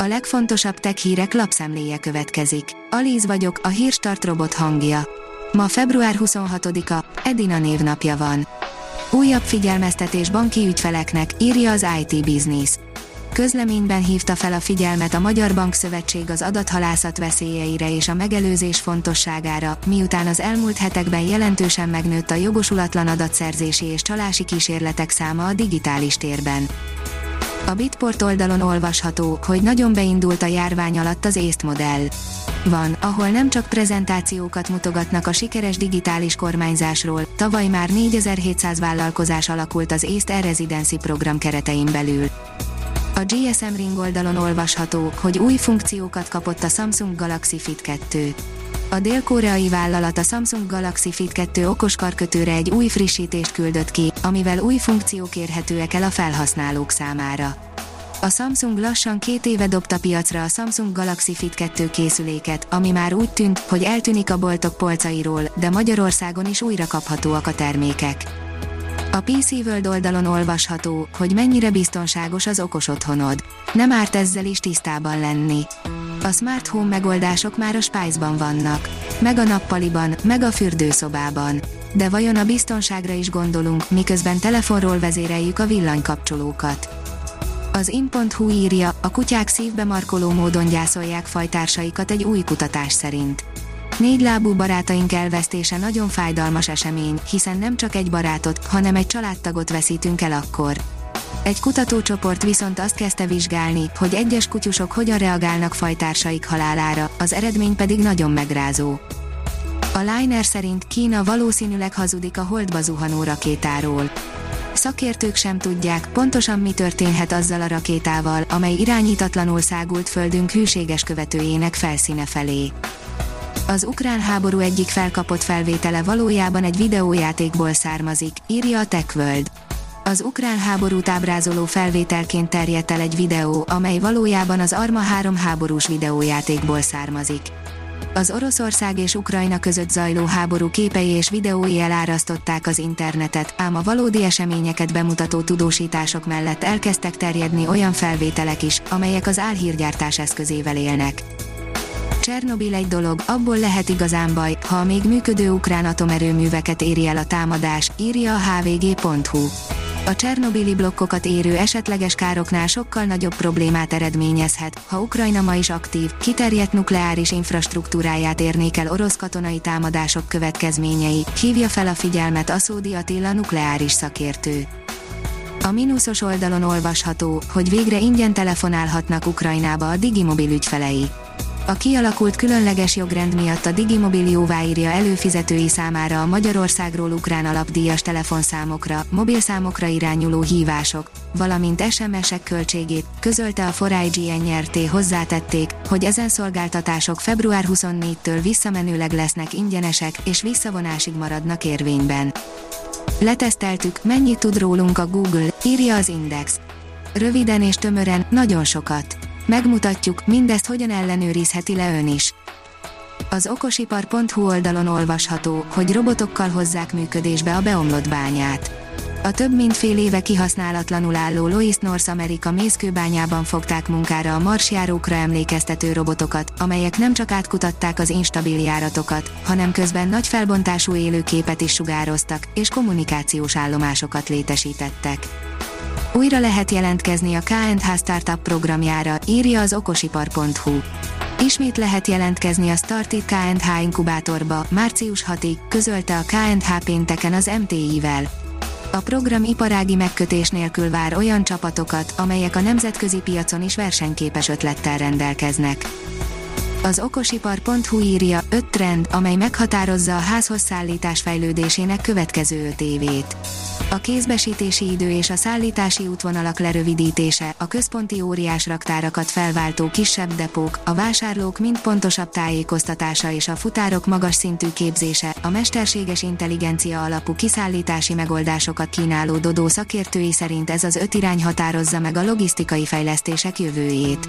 A legfontosabb tech hírek lapszemléje következik. Alíz vagyok, a hírstart robot hangja. Ma február 26-a, Edina névnapja van. Újabb figyelmeztetés banki ügyfeleknek, írja az IT Business. Közleményben hívta fel a figyelmet a Magyar Bankszövetség az adathalászat veszélyeire és a megelőzés fontosságára, miután az elmúlt hetekben jelentősen megnőtt a jogosulatlan adatszerzési és csalási kísérletek száma a digitális térben. A Bitport oldalon olvasható, hogy nagyon beindult a járvány alatt az észt modell. Van, ahol nem csak prezentációkat mutogatnak a sikeres digitális kormányzásról, tavaly már 4700 vállalkozás alakult az észt e-residency program keretein belül. A GSM Ring oldalon olvasható, hogy új funkciókat kapott a Samsung Galaxy Fit 2. A dél-koreai vállalat a Samsung Galaxy Fit 2 okos karkötőre egy új frissítést küldött ki, amivel új funkciók érhetőek el a felhasználók számára. A Samsung lassan két éve dobta piacra a Samsung Galaxy Fit 2 készüléket, ami már úgy tűnt, hogy eltűnik a boltok polcairól, de Magyarországon is újra kaphatóak a termékek. A PC World oldalon olvasható, hogy mennyire biztonságos az okos otthonod. Nem árt ezzel is tisztában lenni. A smart home megoldások már a Spice-ban vannak. Meg a nappaliban, meg a fürdőszobában. De vajon a biztonságra is gondolunk, miközben telefonról vezéreljük a villanykapcsolókat. Az in.hu írja, a kutyák szívbe markoló módon gyászolják fajtársaikat egy új kutatás szerint. Négy lábú barátaink elvesztése nagyon fájdalmas esemény, hiszen nem csak egy barátot, hanem egy családtagot veszítünk el akkor. Egy kutatócsoport viszont azt kezdte vizsgálni, hogy egyes kutyusok hogyan reagálnak fajtársaik halálára, az eredmény pedig nagyon megrázó. A Liner szerint Kína valószínűleg hazudik a holdba zuhanó rakétáról. Szakértők sem tudják, pontosan mi történhet azzal a rakétával, amely irányítatlanul szágult földünk hűséges követőjének felszíne felé. Az ukrán háború egyik felkapott felvétele valójában egy videójátékból származik, írja a TechWorld. Az ukrán háborút ábrázoló felvételként terjedt el egy videó, amely valójában az Arma 3 háborús videójátékból származik. Az Oroszország és Ukrajna között zajló háború képei és videói elárasztották az internetet, ám a valódi eseményeket bemutató tudósítások mellett elkezdtek terjedni olyan felvételek is, amelyek az álhírgyártás eszközével élnek. Csernobil egy dolog, abból lehet igazán baj, ha a még működő ukrán atomerőműveket éri el a támadás, írja a hvg.hu. A Csernobili blokkokat érő esetleges károknál sokkal nagyobb problémát eredményezhet, ha Ukrajna ma is aktív, kiterjedt nukleáris infrastruktúráját érnék el orosz katonai támadások következményei, hívja fel a figyelmet Aszódi Attila nukleáris szakértő. A mínuszos oldalon olvasható, hogy végre ingyen telefonálhatnak Ukrajnába a Digimobil ügyfelei. A kialakult különleges jogrend miatt a Digimobil jóváírja előfizetői számára a Magyarországról ukrán alapdíjas telefonszámokra, mobilszámokra irányuló hívások, valamint SMS-ek költségét, közölte a 4 NRT hozzátették, hogy ezen szolgáltatások február 24-től visszamenőleg lesznek ingyenesek és visszavonásig maradnak érvényben. Leteszteltük, mennyit tud rólunk a Google, írja az Index. Röviden és tömören, nagyon sokat. Megmutatjuk, mindezt hogyan ellenőrizheti le ön is. Az okosipar.hu oldalon olvasható, hogy robotokkal hozzák működésbe a beomlott bányát. A több mint fél éve kihasználatlanul álló Lois North America mészkőbányában fogták munkára a marsjárókra emlékeztető robotokat, amelyek nem csak átkutatták az instabil járatokat, hanem közben nagy felbontású élőképet is sugároztak, és kommunikációs állomásokat létesítettek. Újra lehet jelentkezni a KNH Startup programjára, írja az okosipar.hu. Ismét lehet jelentkezni a Startit KNH inkubátorba, március 6-ig, közölte a KNH pénteken az MTI-vel. A program iparági megkötés nélkül vár olyan csapatokat, amelyek a nemzetközi piacon is versenyképes ötlettel rendelkeznek. Az okosipar.hu írja 5 trend, amely meghatározza a házhoz szállítás fejlődésének következő 5 évét. A kézbesítési idő és a szállítási útvonalak lerövidítése, a központi óriás raktárakat felváltó kisebb depók, a vásárlók mind pontosabb tájékoztatása és a futárok magas szintű képzése, a mesterséges intelligencia alapú kiszállítási megoldásokat kínáló Dodó szakértői szerint ez az öt irány határozza meg a logisztikai fejlesztések jövőjét.